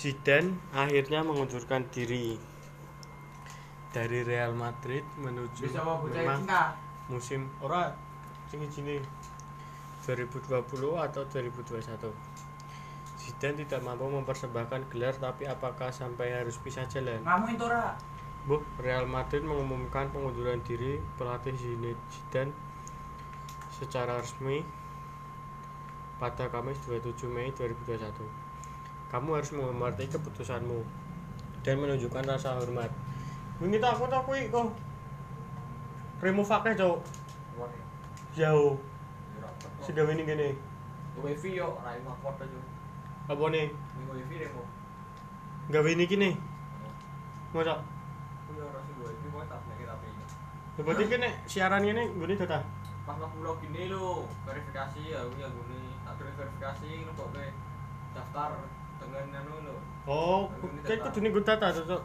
Zidane akhirnya mengundurkan diri dari Real Madrid menuju Bisa memang musim ora sing sini 2020 atau 2021 Zidane tidak mampu mempersembahkan gelar tapi apakah sampai harus pisah jalan Ngamu itu ora. Bu, Real Madrid mengumumkan pengunduran diri pelatih Zinedine Zidane secara resmi pada Kamis 27 Mei 2021. Kamu harus menghormati keputusanmu dan menunjukkan rasa hormat. Ini tak aku tak kuwi kok. Remove akeh, Cuk. Jauh. Gawe ini gini. wifi yo iso foto yo Apa nih? wifi remo Gawe ini gini. Tapi Ya berarti kene siaran ini gini data. pas mau pulau gini lo verifikasi ya ya gini tak tulis verifikasi lo kok daftar Oh, kayak kudu nih data, Cuk.